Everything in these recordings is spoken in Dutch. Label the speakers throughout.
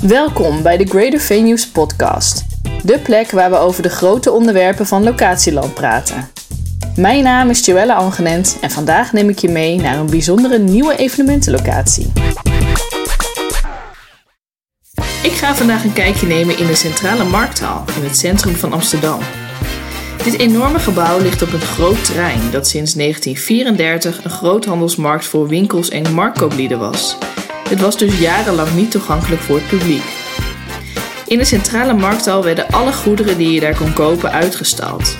Speaker 1: Welkom bij de Greater Venues podcast. De plek waar we over de grote onderwerpen van locatieland praten. Mijn naam is Joelle Angenent en vandaag neem ik je mee naar een bijzondere nieuwe evenementenlocatie. Ik ga vandaag een kijkje nemen in de centrale markthal in het centrum van Amsterdam. Dit enorme gebouw ligt op een groot terrein dat sinds 1934 een groothandelsmarkt voor winkels en marktkooplieden was. Het was dus jarenlang niet toegankelijk voor het publiek. In de centrale markthal werden alle goederen die je daar kon kopen uitgestald.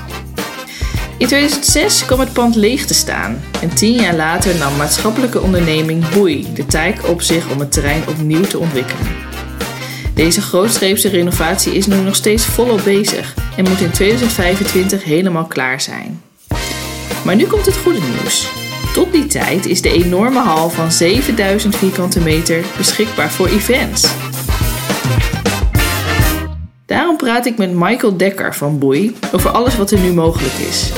Speaker 1: In 2006 kwam het pand leeg te staan en tien jaar later nam maatschappelijke onderneming Boei de taak op zich om het terrein opnieuw te ontwikkelen. Deze grootscheepse renovatie is nu nog steeds volop bezig en moet in 2025 helemaal klaar zijn. Maar nu komt het goede nieuws. Tot die tijd is de enorme hal van 7000 vierkante meter beschikbaar voor events. Daarom praat ik met Michael Dekker van Boei over alles wat er nu mogelijk is.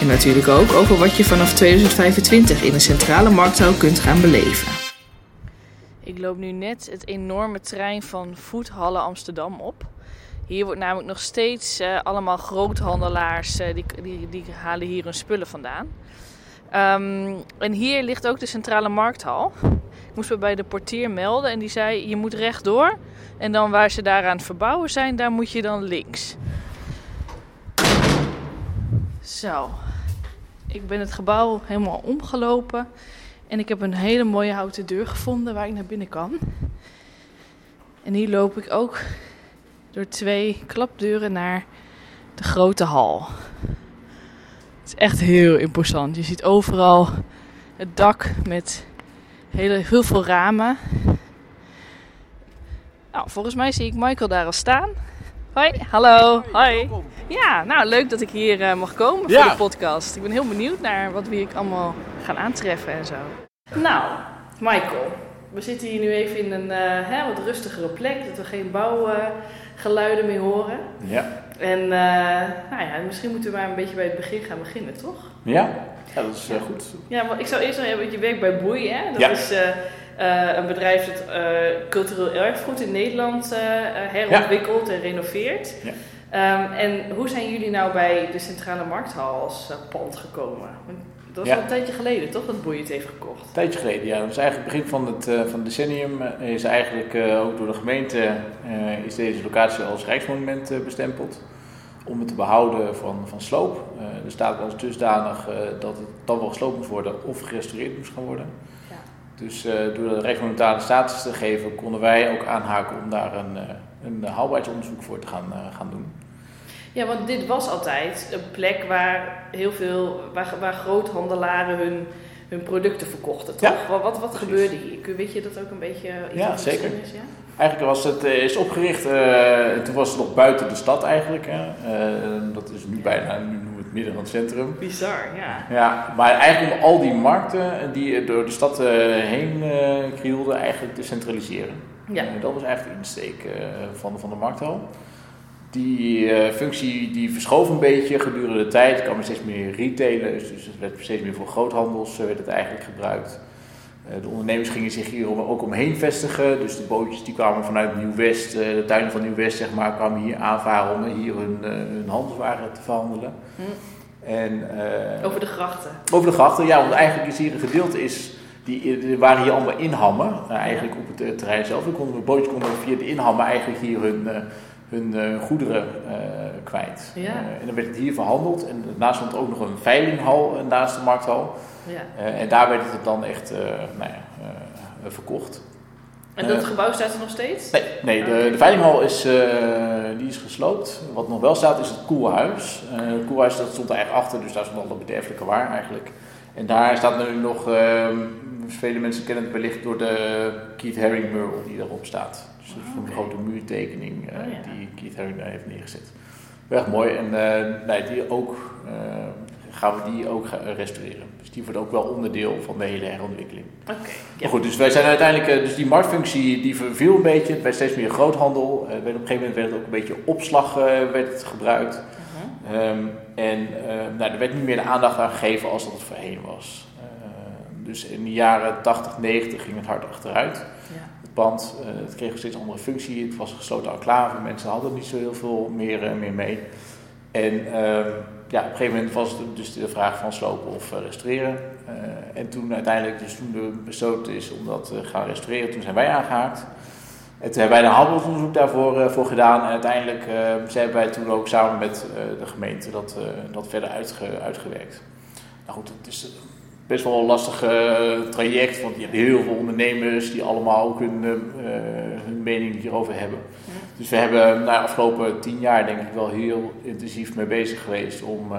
Speaker 1: En natuurlijk ook over wat je vanaf 2025 in de centrale markthal kunt gaan beleven. Ik loop nu net het enorme trein van Voethallen Amsterdam op. Hier wordt namelijk nog steeds uh, allemaal groothandelaars, uh, die, die, die halen hier hun spullen vandaan. Um, en hier ligt ook de centrale markthal. Ik moest me bij de portier melden en die zei: Je moet rechtdoor. En dan waar ze daar aan het verbouwen zijn, daar moet je dan links. Zo. Ik ben het gebouw helemaal omgelopen. En ik heb een hele mooie houten deur gevonden waar ik naar binnen kan. En hier loop ik ook door twee klapdeuren naar de grote hal. Het is echt heel imposant. Je ziet overal het dak met hele, heel veel ramen. Nou, volgens mij zie ik Michael daar al staan. Hoi, hallo. Hoi. Ja, nou leuk dat ik hier uh, mag komen voor de podcast. Ik ben heel benieuwd naar wat we hier allemaal gaan aantreffen en zo. Nou, Michael, we zitten hier nu even in een uh, hè, wat rustigere plek, dat we geen bouwgeluiden uh, meer horen.
Speaker 2: Ja.
Speaker 1: En uh, nou ja, misschien moeten we maar een beetje bij het begin gaan beginnen, toch?
Speaker 2: Ja, ja dat is goed.
Speaker 1: Ja, maar ik zou eerst nog even, je werkt bij Boei, hè? Dat
Speaker 2: ja.
Speaker 1: is een bedrijf dat cultureel erfgoed in Nederland herontwikkelt ja. en renoveert.
Speaker 2: Ja.
Speaker 1: Um, en hoe zijn jullie nou bij de Centrale Markthal als pand gekomen? Dat was
Speaker 2: Ja.
Speaker 1: al een tijdje geleden, toch? Dat Boei het heeft gekocht.
Speaker 2: Een tijdje geleden, ja. Dat is eigenlijk begin van het, uh, van het decennium. Uh, is eigenlijk uh, ook door de gemeente uh, is deze locatie als rijksmonument bestempeld. Om het te behouden van, van sloop. er staat als dusdanig dat het dan wel gesloopt moest worden of gerestaureerd moest gaan worden.
Speaker 1: Ja.
Speaker 2: Dus door de rijksmonumentale status te geven, konden wij ook aanhaken om daar een, een haalbaarheidsonderzoek voor te gaan, gaan doen.
Speaker 1: Ja, want dit was altijd een plek waar heel veel, waar, waar groothandelaren hun, hun producten verkochten, toch?
Speaker 2: Ja,
Speaker 1: wat wat, wat gebeurde hier? Weet je dat ook een beetje?
Speaker 2: Ja, zeker.
Speaker 1: geschiedenis, Ja?
Speaker 2: Eigenlijk was het is opgericht, uh, toen was het nog buiten de stad eigenlijk. Hè. Uh, dat is nu bijna, nu noemen we het midden van het centrum.
Speaker 1: Bizar, ja.
Speaker 2: Ja, maar eigenlijk om al die markten die door de stad uh, heen krielden, eigenlijk te centraliseren.
Speaker 1: Ja.
Speaker 2: dat was eigenlijk de insteek van, van de markthal. Die uh, functie die verschoof een beetje gedurende de tijd. Er kwamen steeds meer retailers, dus het werd steeds meer voor groothandels uh, werd het eigenlijk gebruikt. Uh, de ondernemers gingen zich hier ook omheen vestigen. Dus de bootjes die kwamen vanuit Nieuw-West, de tuinen van Nieuw-West zeg maar, kwamen hier aanvaren om hier hun, hun handelswaren te verhandelen.
Speaker 1: Hm.
Speaker 2: En,
Speaker 1: over de grachten?
Speaker 2: Over de grachten, ja, want eigenlijk is hier een gedeelte is die, waren hier allemaal inhammen, eigenlijk op het terrein zelf. De bootjes konden via de inhammen eigenlijk hier hun hun uh, goederen uh, kwijt.
Speaker 1: Ja.
Speaker 2: Uh, en dan werd het hier verhandeld. En daarnaast stond ook nog een veilinghal naast de markthal.
Speaker 1: Ja.
Speaker 2: en daar werd het dan echt nou ja, verkocht.
Speaker 1: En dat gebouw staat er nog steeds?
Speaker 2: Nee, nee de, de veilinghal is, die is gesloopt. Wat nog wel staat is het koelhuis. het koelhuis dat stond er eigenlijk achter, dus daar stond al dat bederfelijke waar eigenlijk. En daar staat nu nog, ehm, vele mensen kennen het wellicht door de Keith Haring mural die daarop staat. Dus dat is een
Speaker 1: okay.
Speaker 2: grote muurtekening uh,
Speaker 1: oh, ja.
Speaker 2: die Keith Haring daar heeft neergezet. Erg mooi en uh, nee, die ook, uh, gaan we die ook restaureren. Dus die wordt ook wel onderdeel van de hele herontwikkeling.
Speaker 1: Oké. Okay,
Speaker 2: ja. Maar goed, dus wij zijn uiteindelijk, dus die marktfunctie die verviel een beetje. Het werd steeds meer groothandel. op een gegeven moment werd het ook een beetje opslag werd het gebruikt.
Speaker 1: -huh.
Speaker 2: Um, en nou, er werd niet meer de aandacht aan gegeven als dat het voorheen was. Dus in de jaren 80, 90 ging het hard achteruit.
Speaker 1: Ja.
Speaker 2: Het pand. het kreeg een steeds andere functie. Het was een gesloten enclave. Mensen hadden niet zo heel veel meer, meer mee. En ehm, ja, op een gegeven moment was het dus de vraag van slopen of restaureren. en toen uiteindelijk, dus toen de besloten is om dat te gaan restaureren, toen zijn wij aangehaakt. En toen hebben wij een handelsonderzoek daarvoor uh, voor gedaan. En uiteindelijk uh, zijn wij toen ook samen met uh, de gemeente dat, dat verder uitge, uitgewerkt. Nou goed, het is best wel een lastig traject. Want je hebt heel veel ondernemers die allemaal ook hun, hun mening hierover hebben. Dus we hebben na nou, de afgelopen tien jaar denk ik wel heel intensief mee bezig geweest om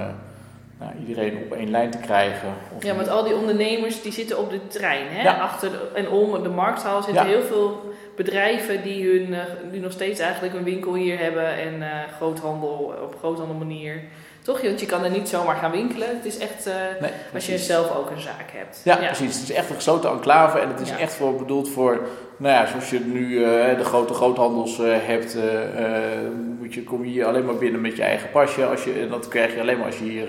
Speaker 2: nou, iedereen op één lijn te krijgen.
Speaker 1: ja, want al die ondernemers die zitten op de trein. Hè? Achter en om de markthal zitten heel veel bedrijven die, hun, die nog steeds eigenlijk een winkel hier hebben en uh, groothandel op groothandelmanier. Toch? Want je kan er niet zomaar gaan winkelen. Het is echt uh, nee, als je zelf ook een zaak hebt.
Speaker 2: Ja, precies. Het is echt een gesloten enclave en het is echt voor, bedoeld voor, nou ja, zoals je nu de grote groothandels hebt, moet je, kom je hier alleen maar binnen met je eigen pasje. Als je, en dat krijg je alleen maar als je hier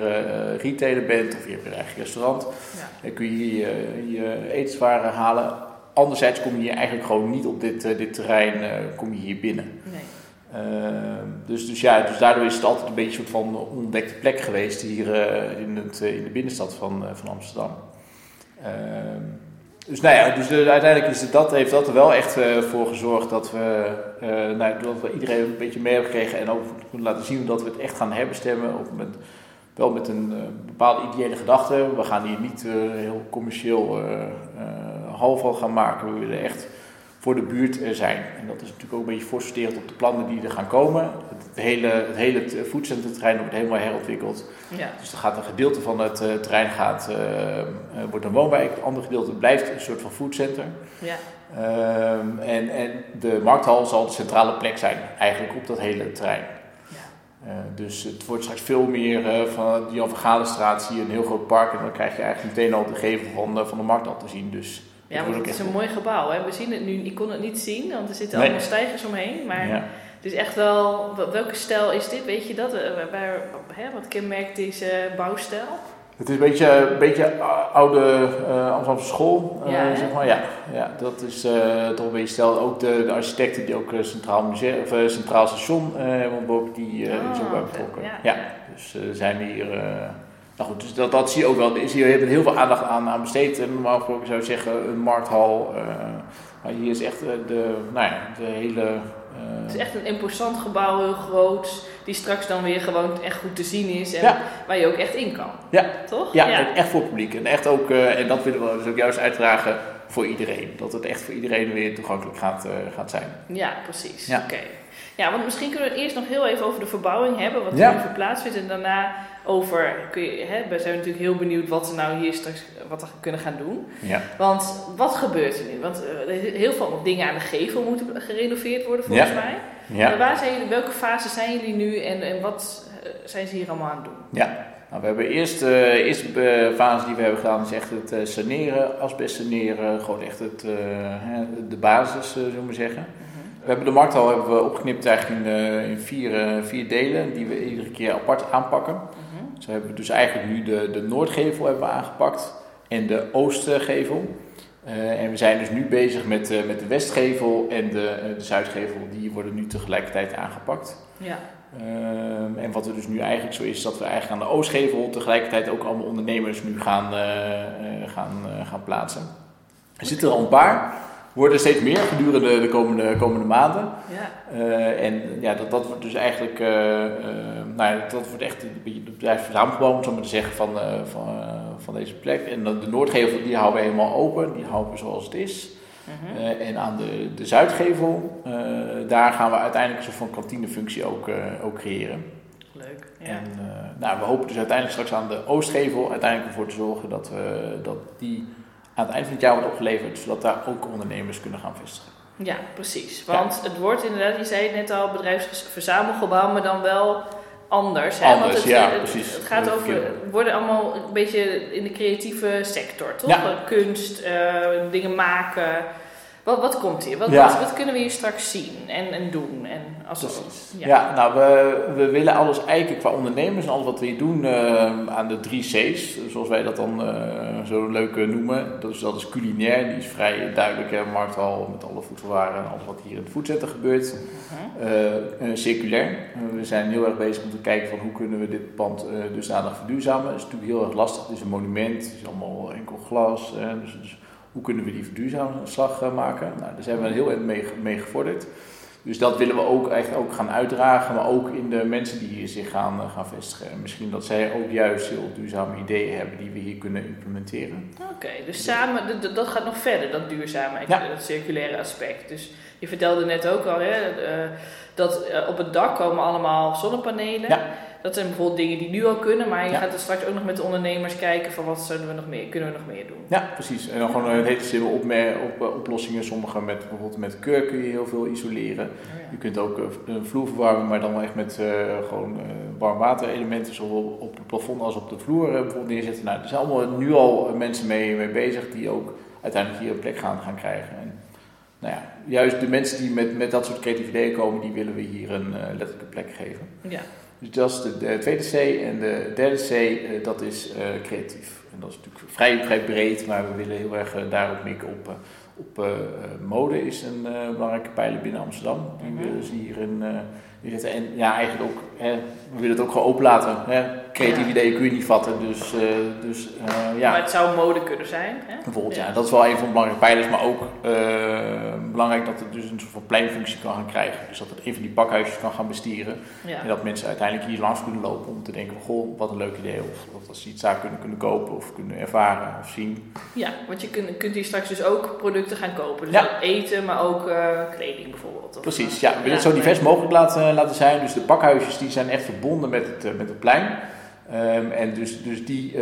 Speaker 2: retailer bent of je hebt je eigen restaurant. Ja. Dan kun je hier je etenswaren halen anderzijds kom je hier eigenlijk gewoon niet op dit, dit terrein kom je hier binnen. Uh, dus, dus ja, dus daardoor is het altijd een beetje een soort van ontdekte plek geweest hier in, het, in de binnenstad van, van Amsterdam. Ehm, dus nou ja, dus uiteindelijk is het, dat, heeft dat er wel echt voor gezorgd dat we, nou, dat we iedereen een beetje mee hebben gekregen en ook laten zien dat we het echt gaan herbestemmen. Op met, wel met een bepaalde ideële gedachte. We gaan hier niet heel commercieel half gaan maken. We willen echt voor de buurt zijn. En dat is natuurlijk ook een beetje voorsorterend op de plannen die er gaan komen. Het hele, het hele voedselterrein wordt helemaal herontwikkeld. Ja. Dus er gaat een gedeelte van het uh, terrein gaat, uh, wordt een woonwijk. Het andere gedeelte blijft een soort van foodcenter. Ja. Ehm, en, en de markthal zal de centrale plek zijn, eigenlijk op dat hele terrein. Uh, dus het wordt straks veel meer uh, van de Jan van Galenstraat zie je een heel groot park en dan krijg je eigenlijk meteen al de gevel van, van de markthal te zien. Dus
Speaker 1: ja, want het is een mooi gebouw. Hè? We zien het nu, ik kon het niet zien, want er zitten allemaal stijgers omheen. Maar het is echt wel, welke stijl is dit? Weet je dat? Eh, waar, hè, wat kenmerkt deze bouwstijl?
Speaker 2: Het is een beetje, een beetje oude uh, Amsterdamse school, uh, ja, zeg maar. Ja, ja dat is uh, toch een beetje stel. Ook de, de architecten die ook Centraal, museum, of, Centraal Station hebben die, die oh, is ook bij betrokken. Ja. ja. dus zijn we hier nou goed, dus dat, dat zie je ook wel. Is hier hebben heel veel aandacht aan, aan besteed. En normaal gesproken zou je zeggen een markthal. Uh, maar hier is echt eh, de, nou ja, de hele... Uh...
Speaker 1: Het is echt een imposant gebouw, heel groot. Die straks dan weer gewoon echt goed te zien is. En waar je ook echt in kan.
Speaker 2: Ja. Toch? Ja, ja. echt voor het publiek. En echt ook, en dat willen we dus ook juist uitdragen voor iedereen. Dat het echt voor iedereen weer toegankelijk gaat, gaat zijn.
Speaker 1: Ja, precies. Oké. Ja, want misschien kunnen we het eerst nog heel even over de verbouwing hebben, wat er nu verplaatst wordt. En daarna over, kun je, hè, we zijn natuurlijk heel benieuwd wat ze nou hier straks wat we kunnen gaan doen. Ja. Want wat gebeurt er nu? Want uh, heel veel dingen aan de gevel moeten gerenoveerd worden volgens mij. Ja. waar zijn jullie, welke fase zijn jullie nu en, en wat uh, zijn ze hier allemaal aan het doen?
Speaker 2: Ja, nou, we hebben eerst, uh, eerste fase die we hebben gedaan is echt het saneren, asbest saneren, gewoon echt het, de basis, zullen we zeggen. We hebben de markthal hebben we opgeknipt eigenlijk in, in vier, vier delen die we iedere keer apart aanpakken. Zo hebben we dus eigenlijk nu de, de Noordgevel hebben we aangepakt en de Oostgevel. Uh, en we zijn dus nu bezig met, uh, met de Westgevel en de, uh, de Zuidgevel. Die worden nu tegelijkertijd aangepakt. Ja. Ehm, en wat er dus nu eigenlijk zo is, is dat we eigenlijk aan de Oostgevel tegelijkertijd ook allemaal ondernemers nu gaan, gaan, gaan plaatsen. Er zitten er al een paar worden steeds meer gedurende de komende, komende maanden. Ja. Uh, en ja, dat, dat wordt dus eigenlijk, uh, uh, nou, dat wordt echt een beetje het bedrijfsverzamelgebouw, om zo maar te zeggen, van, van, van deze plek. En de Noordgevel, die houden we helemaal open, die houden we zoals het is. -huh. Mhm. en aan de, de Zuidgevel, daar gaan we uiteindelijk een soort van kantinefunctie ook, ook creëren.
Speaker 1: Leuk. Ja.
Speaker 2: En nou, we hopen dus uiteindelijk straks aan de Oostgevel uiteindelijk ervoor te zorgen dat, we, dat die aan het eind van het jaar wordt opgeleverd, zodat daar ook ondernemers kunnen gaan vestigen.
Speaker 1: Ja, precies. Want het wordt inderdaad, je zei het net al, bedrijfsverzamelgebouw, maar dan wel anders. Hè?
Speaker 2: Anders,
Speaker 1: Want
Speaker 2: het, ja, precies.
Speaker 1: Het gaat over, worden allemaal een beetje in de creatieve sector, toch? Kunst, uh, dingen maken. Wat, wat komt hier? Wat,
Speaker 2: Ja.
Speaker 1: wat, wat kunnen we hier straks zien en, en doen? En als
Speaker 2: Precies.
Speaker 1: ja.
Speaker 2: Ja, nou, we, we willen alles eigenlijk qua ondernemers en alles wat we hier doen eh, aan de drie C's, zoals wij dat dan eh, zo leuk eh, noemen. Dus dat is culinair, die is vrij duidelijk, hè, markthal met alle voedselwaren en alles wat hier in het foodcenter gebeurt.
Speaker 1: Mhm.
Speaker 2: Circulair. We zijn heel erg bezig om te kijken van hoe kunnen we dit pand eh dusdanig verduurzamen. Dat is natuurlijk heel erg lastig. Het is een monument, het is allemaal enkel glas. dus, dus hoe kunnen we die verduurzamingsslag eh, maken? Nou, daar zijn we heel erg mee, mee gevorderd. Dus dat willen we ook echt ook gaan uitdragen, maar ook in de mensen die hier zich gaan, eh, gaan vestigen. En misschien dat zij ook juist heel duurzame ideeën hebben die we hier kunnen implementeren.
Speaker 1: Oké, dus samen, dat gaat nog verder, dat duurzame,
Speaker 2: Ja.
Speaker 1: dat circulaire aspect. Dus je vertelde net ook al hè, eh, dat eh, op het dak komen allemaal zonnepanelen.
Speaker 2: Ja.
Speaker 1: Dat zijn bijvoorbeeld dingen die nu al kunnen, maar je
Speaker 2: Ja.
Speaker 1: gaat er straks ook nog met de ondernemers kijken van wat zouden we nog meer, kunnen we nog meer doen.
Speaker 2: Ja, precies. En dan gewoon een hele simpele op, op, oplossingen. Sommige met bijvoorbeeld met keur kun je heel veel isoleren.
Speaker 1: Oh ja.
Speaker 2: Je kunt ook eh, een vloer verwarmen, maar dan wel echt met eh, gewoon eh warmwaterelementen, zowel op het plafond als op de vloer eh, bijvoorbeeld neerzetten. Nou, er zijn allemaal nu al eh, mensen mee, mee bezig die ook uiteindelijk hier een plek gaan, gaan krijgen. En, nou ja, juist de mensen die met, met dat soort creatieve ideeën komen, die willen we hier een eh, letterlijke plek geven.
Speaker 1: Ja.
Speaker 2: Dus dat is de, de tweede C. En de derde C, eh, dat is eh, creatief. En dat is natuurlijk vrij, vrij breed, maar we willen heel erg eh, daarop mikken op, op mode is een belangrijke pijler binnen Amsterdam. Die
Speaker 1: Mhm.
Speaker 2: willen ze hier in. En ja, eigenlijk ook, hè, we willen het ook gewoon openlaten. Hè. Creatieve
Speaker 1: Ja.
Speaker 2: ideeën kun je niet vatten, dus, eh, dus eh, ja.
Speaker 1: Maar het zou mode kunnen zijn. Hè?
Speaker 2: Bijvoorbeeld, ja.
Speaker 1: Ja.
Speaker 2: dat is wel een van de belangrijke pijlers, maar ook eh, belangrijk dat het dus een soort van pleinfunctie kan gaan krijgen. Dus dat het een van die pakhuisjes kan gaan bestieren.
Speaker 1: Ja.
Speaker 2: En dat mensen uiteindelijk hier langs kunnen lopen om te denken van, goh, wat een leuk idee. Of, of dat ze iets daar kunnen, kunnen kopen of kunnen ervaren of zien.
Speaker 1: ja, want je kunt, kunt hier straks dus ook producten gaan kopen. Dus eten, maar ook kleding bijvoorbeeld. Of,
Speaker 2: Precies, ja. We willen het zo divers mogelijk laten, laten zijn. Dus de pakhuisjes die zijn echt verbonden met het, eh, met het plein. Ehm, en dus, dus die,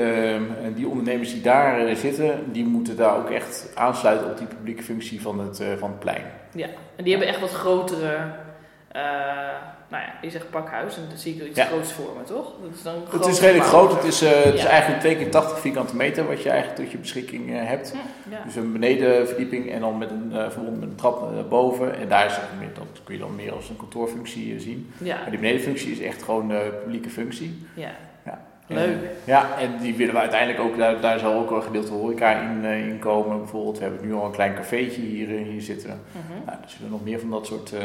Speaker 2: en die ondernemers die daar eh, zitten, die moeten daar ook echt aansluiten op die publieke functie van het, eh, van het plein.
Speaker 1: Ja, en die hebben echt wat grotere, eh, nou ja, je zegt pakhuis en dan zie ik er iets
Speaker 2: Ja.
Speaker 1: groots voor me, toch? Dat is dan
Speaker 2: Het is redelijk groot. Het is, eh, het is eigenlijk 2 keer 80 vierkante meter wat je eigenlijk tot je beschikking eh, hebt.
Speaker 1: Ja.
Speaker 2: Dus een benedenverdieping en dan met een, verbonden met een trap naar boven. En daar is het meer, dat kun je dan meer als een kantoorfunctie zien. Maar die benedenfunctie is echt gewoon een publieke functie.
Speaker 1: Leuk.
Speaker 2: Ja, en die willen we uiteindelijk ook, daar, daar zal ook een gedeelte horeca in, eh, in komen. Bijvoorbeeld, we hebben nu al een klein cafeetje hier, eh, hier zitten.
Speaker 1: Mhm.
Speaker 2: Nou, er zullen nog meer van dat soort, eh,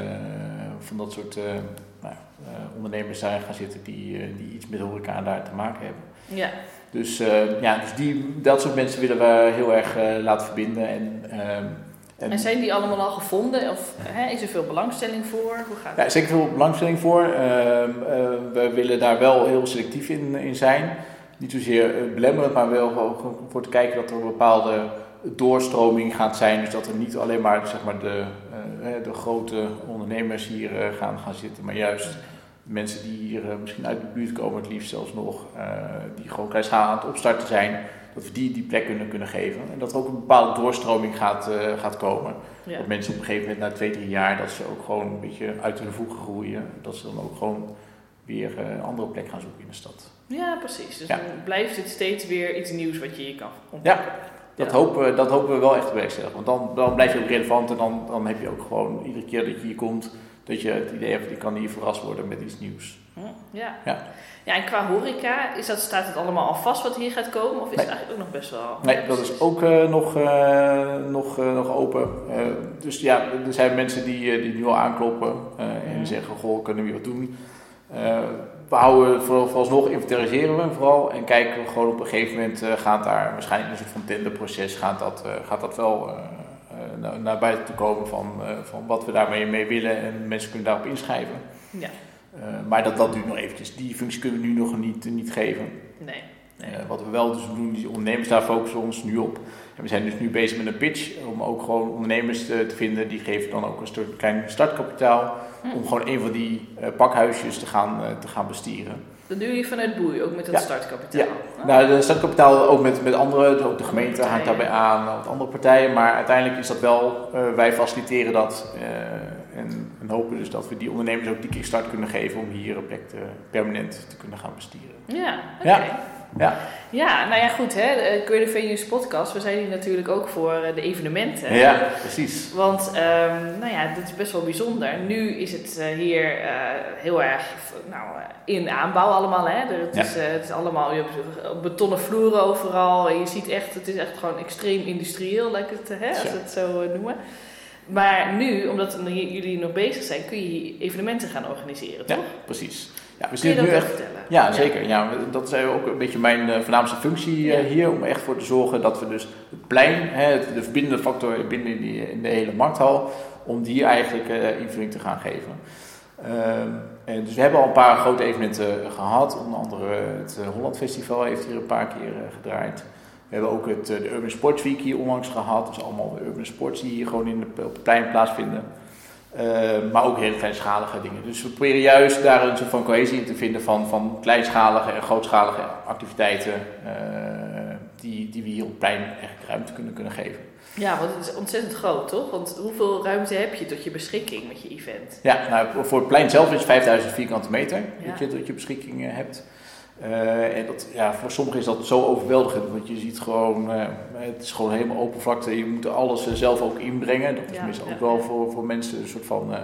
Speaker 2: van dat soort nou, eh, ondernemers daar gaan zitten die, die iets met horeca daar te maken hebben.
Speaker 1: Ja,
Speaker 2: Dus, ja, dus die, dat soort mensen willen we heel erg laten verbinden. En, ehm, en,
Speaker 1: en zijn die allemaal al gevonden? Of hè, is er veel belangstelling voor? Hoe gaat
Speaker 2: ja, zeker veel belangstelling voor. Ehm, eh, we willen daar wel heel selectief in, in zijn. Niet zozeer eh, belemmerend, maar wel voor te kijken dat er een bepaalde doorstroming gaat zijn. Dus dat er niet alleen maar, zeg maar de, eh, de grote ondernemers hier eh, gaan, gaan zitten, maar juist mensen die hier misschien uit de buurt komen, het liefst zelfs nog, die gewoon kleinschalig aan het opstarten zijn, dat we die die plek kunnen, kunnen geven. En dat er ook een bepaalde doorstroming gaat, eh, gaat komen.
Speaker 1: Ja.
Speaker 2: Dat mensen op een gegeven moment na twee, drie jaar, dat ze ook gewoon een beetje uit hun voegen groeien. Dat ze dan ook gewoon weer eh, een andere plek gaan zoeken in de stad.
Speaker 1: ja, precies. Dus
Speaker 2: Ja.
Speaker 1: dan blijft het steeds weer iets nieuws wat je hier kan ontdekken.
Speaker 2: Dat,
Speaker 1: Ja.
Speaker 2: hopen, we- dat hopen we wel echt te bewerkstelligen. Want dan, dan blijf je ook relevant en dan, dan heb je ook gewoon iedere keer dat je hier komt, dat je het idee hebt, ik kan hier verrast worden met iets nieuws.
Speaker 1: Hm, Ja.
Speaker 2: Ja.
Speaker 1: ja, en qua horeca, is dat, staat het allemaal al vast wat hier gaat komen? Of is
Speaker 2: Nee.
Speaker 1: het eigenlijk ook nog best wel...
Speaker 2: Nee,
Speaker 1: Ja,
Speaker 2: dat is ook eh, nog, eh, nog, eh, nog open. Dus ja, er zijn mensen die, die nu al aankloppen en zeggen, goh, kunnen we hier wat doen? We houden voor, vooralsnog, inventariseren we vooral en kijken we gewoon op een gegeven moment gaat daar waarschijnlijk een soort van tenderproces, gaat dat, gaat dat wel naar, buiten toe komen van, eh, van wat we daarmee mee willen en mensen kunnen daarop inschrijven.
Speaker 1: Ja,
Speaker 2: Eh, maar dat, dat duurt nog eventjes. Die functie kunnen we nu nog niet, niet geven.
Speaker 1: nee.
Speaker 2: Eh, wat we wel dus doen, die ondernemers daar focussen we ons nu op. En we zijn dus nu bezig met een pitch om ook gewoon ondernemers te, te vinden. Die geven dan ook een soort klein startkapitaal
Speaker 1: Hm.
Speaker 2: om gewoon een van die eh, pakhuisjes te gaan, eh, te gaan bestieren.
Speaker 1: Dat doe je vanuit Boei, ook met dat
Speaker 2: Ja.
Speaker 1: startkapitaal.
Speaker 2: Ja.
Speaker 1: Oh,
Speaker 2: Nou, de startkapitaal ook met, met andere, ook de gemeente hangt daarbij aan, wat andere partijen. Maar uiteindelijk is dat wel, eh, wij faciliteren dat eh, en, en hopen dus dat we die ondernemers ook die kickstart kunnen geven om hier een plek te, permanent te kunnen gaan bestieren.
Speaker 1: Ja, oké.
Speaker 2: Ja. Ja.
Speaker 1: Ja, nou ja, goed, hè. De Venus podcast, we zijn hier natuurlijk ook voor de evenementen.
Speaker 2: Ja, precies.
Speaker 1: Want, um, nou ja, dit is best wel bijzonder. Nu is het hier uh, heel erg nou, in aanbouw allemaal, hè. Het, is, uh, het is allemaal, je hebt betonnen vloeren overal. En je ziet echt, het is echt gewoon extreem industrieel, lijkt het, hè, als we het zo noemen. Maar nu, omdat jullie nog bezig zijn, kun je evenementen gaan organiseren, toch?
Speaker 2: Ja, precies. Ja,
Speaker 1: we Kun je dat nu echt, vertellen?
Speaker 2: Ja, zeker. Ja, dat is ook een beetje mijn uh, voornaamste functie uh, hier. Om echt voor te zorgen dat we dus het plein, hè, de verbindende factor binnen in, die, in de hele markthal, om die eigenlijk uh, invulling te gaan geven. Ehm, en dus we hebben al een paar grote evenementen gehad. Onder andere het Holland Festival heeft hier een paar keer gedraaid. We hebben ook het, de Urban Sports Week hier onlangs gehad. Dus allemaal de urban sports die hier gewoon in de, op het plein plaatsvinden. Uh, maar ook hele kleinschalige dingen. Dus we proberen juist daar een soort van cohesie in te vinden van, van kleinschalige en grootschalige activiteiten uh, die, die we hier op het plein echt ruimte kunnen, kunnen geven.
Speaker 1: Ja, want het is ontzettend groot, toch? Want hoeveel ruimte heb je tot je beschikking met je event?
Speaker 2: Ja, nou, voor het plein zelf is het 5000 vierkante meter ja. dat je tot je beschikking hebt. Uh, en dat, ja, voor sommigen is dat zo overweldigend, want je ziet gewoon, uh, het is gewoon helemaal open vlakte. Je moet alles uh, zelf ook inbrengen. Dat is ja, meestal ook wel voor, voor mensen een soort van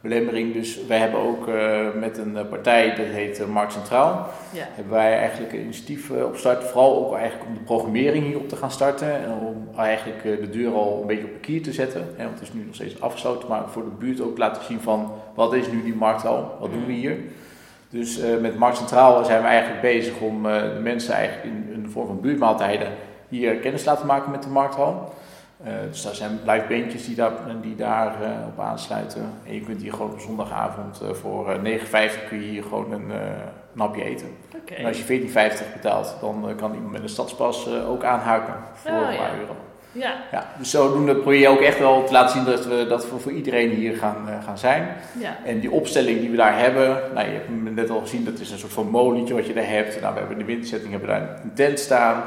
Speaker 2: belemmering. Dus wij hebben ook met een partij, dat heet Markt Centraal, ja. hebben wij eigenlijk een initiatief opgestart. Vooral ook eigenlijk om de programmering hierop te gaan starten. En om eigenlijk de deur al een beetje op de kier te zetten. Hè, want het is nu nog steeds afgesloten, maar voor de buurt ook laten zien van wat is nu die markthal, wat doen we hier. Dus uh, met Markt Centraal zijn we eigenlijk bezig om uh, de mensen eigenlijk in, in, de vorm van buurtmaaltijden hier kennis te laten maken met de markthal. Uh, dus daar zijn live beentjes die daar, die daar op aansluiten. En je kunt hier gewoon op zondagavond voor 9,50 kun je hier gewoon een, een hapje eten. Okay. En als je 14,50 betaalt, dan kan iemand met een stadspas ook aanhaken voor oh, een paar
Speaker 1: ja.
Speaker 2: euro.
Speaker 1: Ja.
Speaker 2: ja. Dus zodoende probeer je ook echt wel te laten zien dat we, dat we voor iedereen hier gaan, uh, gaan zijn.
Speaker 1: Ja.
Speaker 2: En die opstelling die we daar hebben, nou, je hebt net al gezien, dat is een soort van molentje wat je daar hebt. Nou, we hebben in de winterzetting hebben we daar een tent staan.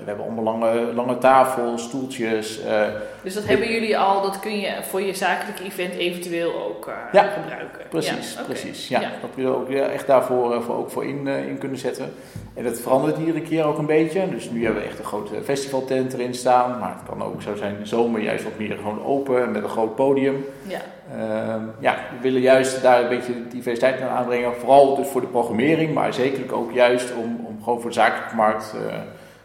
Speaker 2: We hebben allemaal lange, lange tafels, stoeltjes. Uh,
Speaker 1: dus dat hebben jullie al, dat kun je voor je zakelijke event eventueel ook uh, ja, gebruiken?
Speaker 2: Precies, ja, okay. precies. Ja, ja. Dat we er ook echt daarvoor uh, voor, ook voor in, in kunnen zetten. En dat verandert iedere keer ook een beetje. Dus nu hebben we echt een grote festivaltent erin staan. Maar het kan ook zo zijn in de zomer juist wat meer gewoon open met een groot podium.
Speaker 1: Ja.
Speaker 2: Ehm, ja, we willen juist daar een beetje diversiteit aan aanbrengen. Vooral dus voor de programmering, maar zeker ook juist om, om gewoon voor de zakelijke markt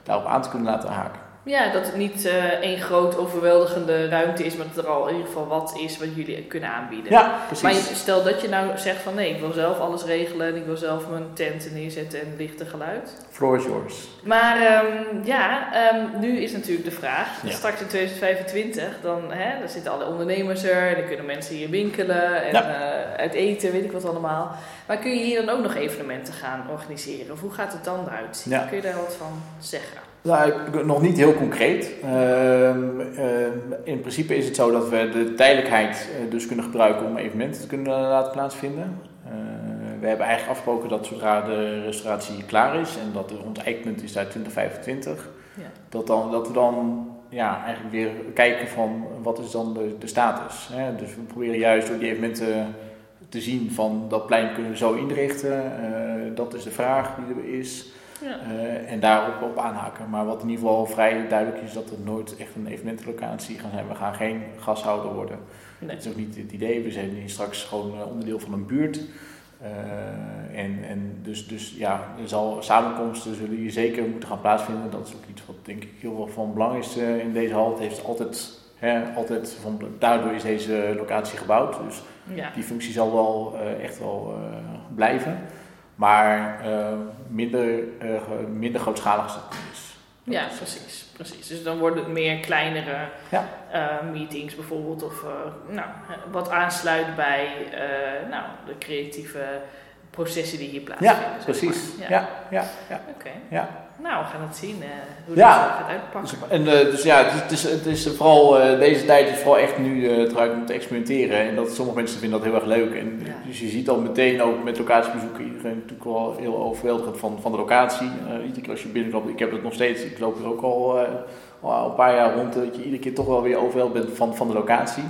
Speaker 2: daarop aan te kunnen laten haken.
Speaker 1: Ja, dat het niet uh, één groot overweldigende ruimte is, maar dat er al in ieder geval wat is wat jullie kunnen aanbieden.
Speaker 2: Ja, precies.
Speaker 1: Maar stel dat je nou zegt van nee, ik wil zelf alles regelen en ik wil zelf mijn tenten neerzetten en lichte geluid.
Speaker 2: Floor is yours.
Speaker 1: Maar um, ja, um, nu is natuurlijk de vraag, ja. straks in 2025, dan, hè, dan zitten alle ondernemers er en dan kunnen mensen hier winkelen en ja. uh, uit eten, weet ik wat allemaal. Maar kun je hier dan ook nog evenementen gaan organiseren? Of hoe gaat het dan eruit zien? Kun je daar wat van zeggen?
Speaker 2: Nou, nog niet heel concreet. Uh, uh, in principe is het zo dat we de tijdelijkheid uh, dus kunnen gebruiken om evenementen te kunnen laten plaatsvinden. Eh, we hebben eigenlijk afgesproken dat zodra de restauratie klaar is en dat de onteikend is uit 2025, ja. dat, dan, dat we dan ja, eigenlijk weer kijken van wat is dan de, de status. Hè? Dus we proberen juist door die evenementen te zien van dat plein kunnen we zo inrichten. dat is de vraag die er is.
Speaker 1: Ja.
Speaker 2: Uh, en daarop op aanhaken. Maar wat in ieder geval vrij duidelijk is, dat het nooit echt een evenementlocatie gaan zijn. We gaan geen gashouder worden.
Speaker 1: Nee.
Speaker 2: Dat is ook niet het idee. We zijn hier straks gewoon onderdeel van een buurt. Uh, en, en dus, dus ja, er zal samenkomsten zullen hier zeker moeten gaan plaatsvinden. Dat is ook iets wat denk ik heel veel van belang is uh, in deze hal. Het heeft altijd, hè, altijd van, daardoor is deze locatie gebouwd. Dus
Speaker 1: ja.
Speaker 2: die functie zal wel echt wel blijven. Maar uh, minder, uh, minder grootschalig als het is.
Speaker 1: Ja, precies, precies. Dus dan worden het meer kleinere
Speaker 2: ja.
Speaker 1: uh, meetings bijvoorbeeld. Of nou, wat aansluit bij nou, de creatieve processen die hier plaatsvinden.
Speaker 2: Ja, precies. Ja, ja, ja. ja.
Speaker 1: Oké.
Speaker 2: Okay. Ja.
Speaker 1: Nou, we gaan het zien uh, hoe
Speaker 2: ja.
Speaker 1: dat gaat uitpakken.
Speaker 2: Dus, en, uh, dus ja, het is, het is, vooral uh, deze tijd is vooral echt nu het om te experimenteren. En dat sommige mensen vinden dat heel erg leuk. En,
Speaker 1: ja.
Speaker 2: Dus je ziet al meteen ook met locatiebezoeken iedereen natuurlijk wel heel overweldigend van, van de locatie. iedere keer als je binnenkomt, ik heb het nog steeds, ik loop er ook al, al een paar jaar rond, dat je iedere keer toch wel weer overweldigd bent van, van de locatie.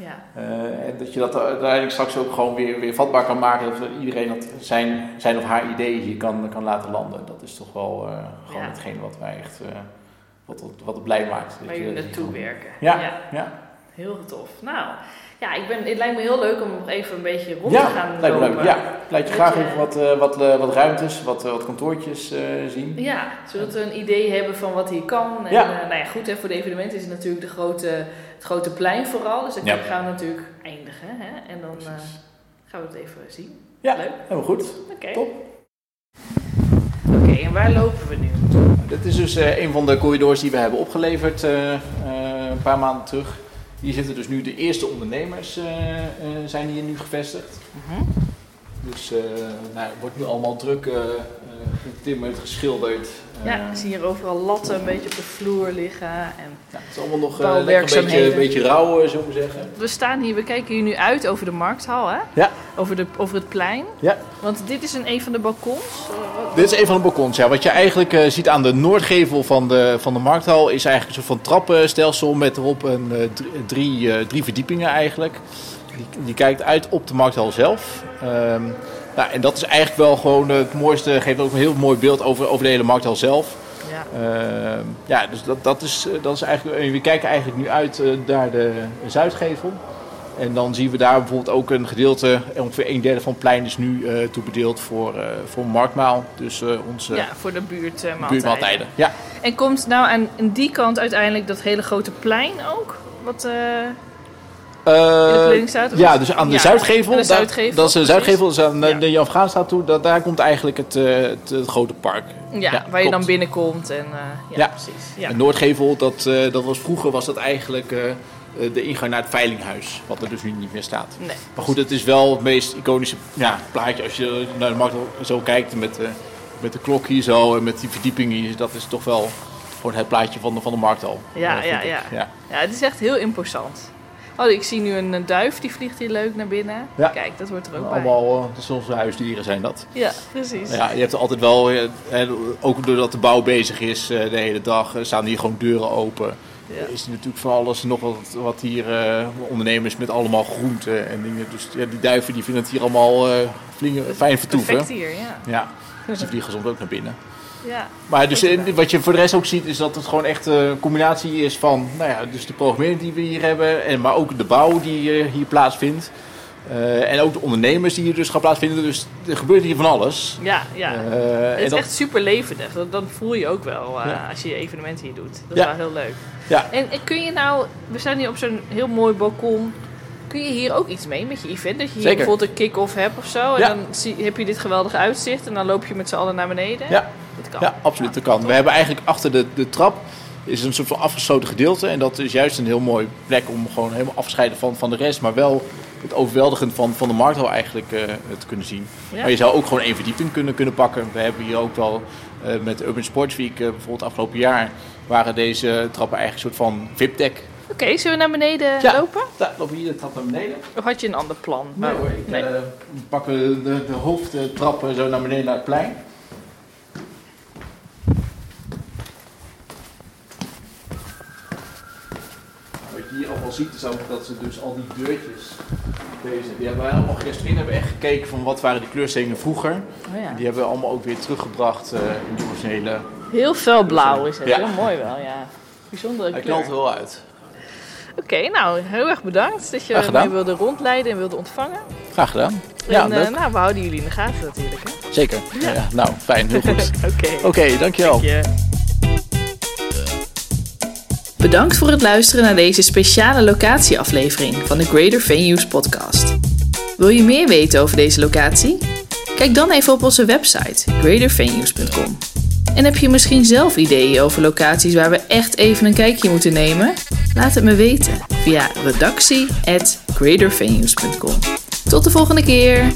Speaker 1: Ja.
Speaker 2: Eh, en dat je dat uiteindelijk straks ook gewoon weer, weer vatbaar kan maken. Dat iedereen dat zijn, zijn of haar ideeën hier kan, kan laten landen. Dat is toch wel eh, gewoon
Speaker 1: Ja.
Speaker 2: hetgeen wat wij echt eh, wat, wat, het blij maakt.
Speaker 1: Waar
Speaker 2: je-
Speaker 1: jullie naartoe werken.
Speaker 2: Ja, ja.
Speaker 1: Heel tof. Nou, ja, ik ben, het lijkt me heel leuk om nog even een beetje rond te gaan
Speaker 2: lijkt me
Speaker 1: lopen.
Speaker 2: leuk. Ja, laat je graag even wat, wat, wat ruimtes, wat, wat kantoortjes zien.
Speaker 1: Ja, zodat we een idee hebben van wat hier kan. En
Speaker 2: Ja.
Speaker 1: nou ja, goed, hè, voor de evenementen is het natuurlijk de grote, het grote plein vooral. Dus daar
Speaker 2: Ja.
Speaker 1: gaan we natuurlijk eindigen. Hè? En dan eh, gaan we het even zien.
Speaker 2: Ja,
Speaker 1: Leuk.
Speaker 2: helemaal goed.
Speaker 1: Oké.
Speaker 2: Top.
Speaker 1: Oké, en waar lopen we nu?
Speaker 2: Dit is dus eh, een van de corridors die we hebben opgeleverd eh, een paar maanden terug. Hier zitten dus nu de eerste ondernemers zijn hier nu gevestigd.
Speaker 1: Mhm.
Speaker 2: Dus eh nou, het wordt nu allemaal druk eh, eh, getimmerd, geschilderd. Eh,
Speaker 1: Ja, ik zie hier overal latten een beetje op de vloer liggen. En
Speaker 2: ja, het is allemaal nog lekker een beetje, een beetje rauw, zullen we zeggen.
Speaker 1: we staan hier, we kijken hier nu uit over de markthal, hè?
Speaker 2: Ja.
Speaker 1: Over, de, over het plein.
Speaker 2: Ja.
Speaker 1: Want dit is een, een van de balkons.
Speaker 2: Dit is een van de balkons. Ja. Wat je eigenlijk ziet aan de noordgevel van de, van de markthal is eigenlijk een soort van trappenstelsel met erop een, drie, drie verdiepingen eigenlijk. Die, die kijkt uit op de markthal zelf. Ehm, nou, en dat is eigenlijk wel gewoon het mooiste, geeft ook een heel mooi beeld over, over de hele markthal zelf.
Speaker 1: Ja.
Speaker 2: Ehm, ja, dus dat, dat, is, eh, dat is eigenlijk, en we kijken eigenlijk nu uit eh, naar de zuidgevel. En dan zien we daar bijvoorbeeld ook een gedeelte, ongeveer een derde van het plein is nu eh toebedeeld voor, eh voor marktmaal. Dus eh, onze
Speaker 1: ja, voor de buurtmaaltijden.
Speaker 2: buurtmaaltijden. Ja,
Speaker 1: En komt nou aan aan die kant uiteindelijk dat hele grote plein ook? Wat, Of
Speaker 2: ja, dus aan de
Speaker 1: Ja,
Speaker 2: Zuidgevel.
Speaker 1: aan de
Speaker 2: daar-
Speaker 1: Zuidgevel,
Speaker 2: dat is de. Zuidgevel, dus aan de,
Speaker 1: Ja.
Speaker 2: de Jan Vraanstraat toe. Dat, daar komt eigenlijk het, eh, het, het grote park.
Speaker 1: Ja,
Speaker 2: Ja,
Speaker 1: waar je dan binnenkomt. En, eh, ja, precies. Ja.
Speaker 2: En Noordgevel, dat, dat was vroeger was dat eigenlijk de ingang naar het Veilinghuis. Wat er dus nu niet meer staat.
Speaker 1: Nee.
Speaker 2: Maar goed, het is wel het meest iconische ja, plaatje als je naar de markt zo kijkt. Met, de met de klok hier zo en met die verdiepingen hier. Dat is toch wel gewoon het plaatje van de, van de markt al.
Speaker 1: Ja, ja, ja.
Speaker 2: ja.
Speaker 1: Ja, het is echt heel imposant. Oh, ik zie nu een, een duif, die vliegt hier leuk naar binnen.
Speaker 2: Ja.
Speaker 1: Kijk, dat hoort er ook bij.
Speaker 2: Allemaal, eh, zijn onze huisdieren zijn dat.
Speaker 1: Ja, precies.
Speaker 2: Ja, je hebt er altijd wel, eh, eh, ook doordat de bouw bezig is eh, de hele dag, eh, staan hier gewoon deuren open.
Speaker 1: Ja.
Speaker 2: Er is natuurlijk van alles nog wat, wat hier eh, ondernemers met allemaal groenten en dingen. Dus ja, die duiven die vinden het hier allemaal eh flink, fijn vertoeven.
Speaker 1: Perfect hier, ja.
Speaker 2: Ja, dus die vliegen soms ook naar binnen.
Speaker 1: Ja.
Speaker 2: Maar dus, eh, wat je voor de rest ook ziet, is dat het gewoon echt eh, een combinatie is van nou ja, dus de programmering die we hier hebben, en, maar ook de bouw die eh, hier plaatsvindt. En ook de ondernemers die hier dus gaan plaatsvinden. Dus er gebeurt hier van alles.
Speaker 1: Ja, ja. Het is
Speaker 2: dat-
Speaker 1: echt super levendig. Dat, dat voel je ook wel
Speaker 2: Ja.
Speaker 1: als je je evenementen hier doet. Dat
Speaker 2: Ja.
Speaker 1: is wel heel leuk.
Speaker 2: Ja.
Speaker 1: En, en kun je nou, we staan hier op zo'n heel mooi balkon. Kun je hier ook iets mee met je event? Dat je hier
Speaker 2: Zeker.
Speaker 1: bijvoorbeeld een kick-off hebt of zo. En
Speaker 2: Ja.
Speaker 1: dan zie, heb je dit geweldige uitzicht. En dan loop je met z'n allen naar beneden.
Speaker 2: Ja.
Speaker 1: Kan.
Speaker 2: Ja, absoluut, dat kan. We hebben eigenlijk achter de, de trap is een soort van afgesloten gedeelte. En dat is juist een heel mooie plek om gewoon helemaal afgescheiden van, van de rest. Maar wel het overweldigend van, van de markthal eigenlijk eh, te kunnen zien.
Speaker 1: Ja.
Speaker 2: Maar je zou ook gewoon één verdieping kunnen, kunnen pakken. We hebben hier ook wel eh, met Urban Sports Week, eh, bijvoorbeeld afgelopen jaar, waren deze trappen eigenlijk een soort van VIP-deck.
Speaker 1: Oké, zullen we naar beneden
Speaker 2: Ja.
Speaker 1: lopen?
Speaker 2: Daar lopen we hier de trap naar beneden.
Speaker 1: Of had je een ander plan?
Speaker 2: Nee hoor, ik,
Speaker 1: Nee.
Speaker 2: we pakken de, de hoofdtrappen zo naar beneden naar het plein. Wat je hier allemaal ziet is ook dat ze dus al die deurtjes, deze, die hebben wij allemaal gerestaureerd, hebben echt gekeken van wat waren die kleurstellingen vroeger.
Speaker 1: Oh ja.
Speaker 2: Die hebben we allemaal ook weer teruggebracht eh, in de originele.
Speaker 1: Heel fel blauw is het.
Speaker 2: Ja.
Speaker 1: Heel mooi wel, ja. Bijzondere
Speaker 2: Hij
Speaker 1: kleur.
Speaker 2: knalt er wel uit.
Speaker 1: Oké, nou, heel erg bedankt dat je mij wilde rondleiden en wilde ontvangen.
Speaker 2: Graag gedaan. Ja,
Speaker 1: en eh, nou, we houden jullie in de gaten natuurlijk. Hè?
Speaker 2: Zeker. Ja. Nou, fijn, heel goed.
Speaker 1: Oké.
Speaker 2: Oké, dankjewel.
Speaker 1: Je.
Speaker 3: Bedankt voor het luisteren naar deze speciale locatieaflevering van de Greater Venues podcast. Wil je meer weten over deze locatie? Kijk dan even op onze website greatervenues.com. En heb je misschien zelf ideeën over locaties waar we echt even een kijkje moeten nemen? Laat het me weten via redactie@greatervenues.com. Tot de volgende keer!